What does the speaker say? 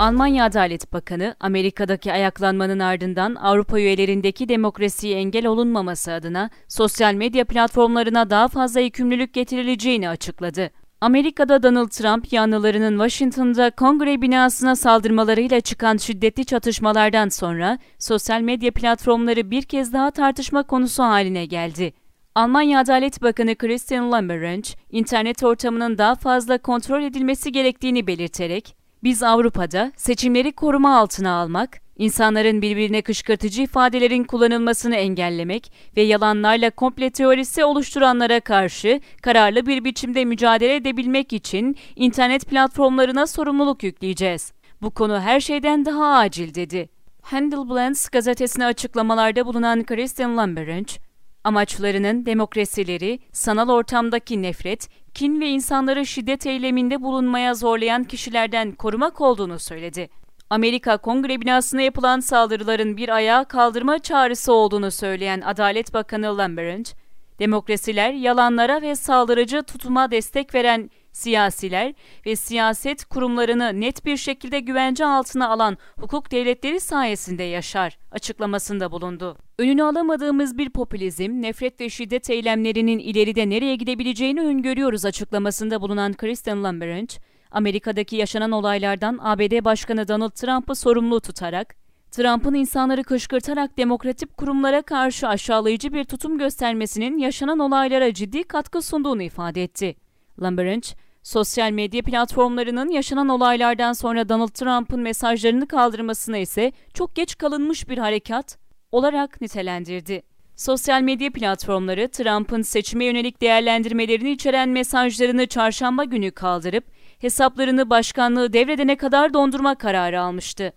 Almanya Adalet Bakanı, Amerika'daki ayaklanmanın ardından Avrupa üyelerindeki demokrasiye engel olunmaması adına sosyal medya platformlarına daha fazla yükümlülük getirileceğini açıkladı. Amerika'da Donald Trump yanlılarının Washington'da kongre binasına saldırmalarıyla çıkan şiddetli çatışmalardan sonra sosyal medya platformları bir kez daha tartışma konusu haline geldi. Almanya Adalet Bakanı Christian Lambrecht, internet ortamının daha fazla kontrol edilmesi gerektiğini belirterek, biz Avrupa'da seçimleri koruma altına almak, insanların birbirine kışkırtıcı ifadelerin kullanılmasını engellemek ve yalanlarla komple teorisi oluşturanlara karşı kararlı bir biçimde mücadele edebilmek için internet platformlarına sorumluluk yükleyeceğiz. Bu konu her şeyden daha acil dedi. Handelsblatt gazetesine açıklamalarda bulunan Christian Lambrecht, Amaçlarının demokrasileri, sanal ortamdaki nefret, kin ve insanları şiddet eyleminde bulunmaya zorlayan kişilerden korumak olduğunu söyledi. Amerika Kongre binasına yapılan saldırıların bir ayağa kaldırma çağrısı olduğunu söyleyen Adalet Bakanı Lambert, demokrasiler yalanlara ve saldırıcı tutuma destek veren siyasiler ve siyaset kurumlarını net bir şekilde güvence altına alan hukuk devletleri sayesinde yaşar açıklamasında bulundu. Önünü alamadığımız bir popülizm, nefret ve şiddet eylemlerinin ileride nereye gidebileceğini öngörüyoruz açıklamasında bulunan Christian Lambert, Amerika'daki yaşanan olaylardan ABD Başkanı Donald Trump'ı sorumlu tutarak, Trump'ın insanları kışkırtarak demokratik kurumlara karşı aşağılayıcı bir tutum göstermesinin yaşanan olaylara ciddi katkı sunduğunu ifade etti. Lambert, sosyal medya platformlarının yaşanan olaylardan sonra Donald Trump'ın mesajlarını kaldırmasına ise çok geç kalınmış bir harekat olarak nitelendirdi. Sosyal medya platformları Trump'ın seçime yönelik değerlendirmelerini içeren mesajlarını çarşamba günü kaldırıp hesaplarını başkanlığı devredene kadar dondurma kararı almıştı.